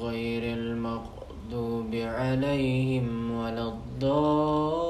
غير المغضوب عليهم ولا الضالين.